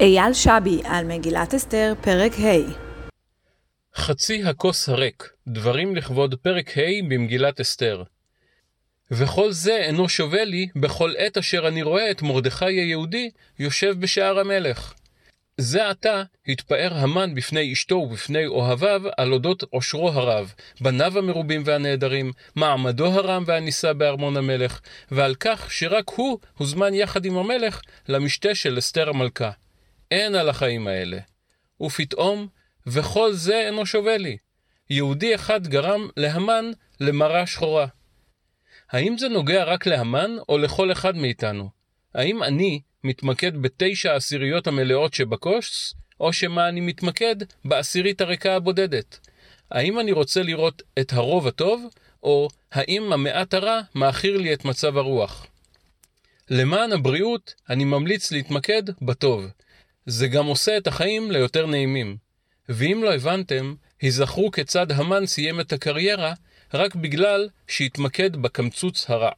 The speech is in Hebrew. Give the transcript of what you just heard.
אייל שבי על מגילת אסתר, פרק ה' חצי הכוס הריק, דברים לכבוד פרק ה' במגילת אסתר. וכל זה אינו שווה לי בכל עת אשר אני רואה את מרדכי היהודי יושב בשער המלך. זה עתה התפאר המן בפני אשתו ובפני אוהביו על אודות עושרו הרב, בניו המרובים והנעדרים, מעמדו הרם והנישא בארמון המלך, ועל כך שרק הוא הוזמן יחד עם המלך למשתה של אסתר המלכה. אין על החיים האלה. ופתאום, וכל זה אינו שווה לי. יהודי אחד גרם להמן למרה שחורה. האם זה נוגע רק להמן או לכל אחד מאיתנו? האם אני מתמקד בתשע העשיריות המלאות שבכוס, או שמא אני מתמקד בעשירית הריקה הבודדת? האם אני רוצה לראות את הרוב הטוב, או האם המעט הרע מאכיר לי את מצב הרוח? למען הבריאות, אני ממליץ להתמקד בטוב. זה גם עושה את החיים ליותר נעימים. ואם לא הבנתם, היזכרו כיצד המן סיים את הקריירה רק בגלל שהתמקד בקמצוץ הרע.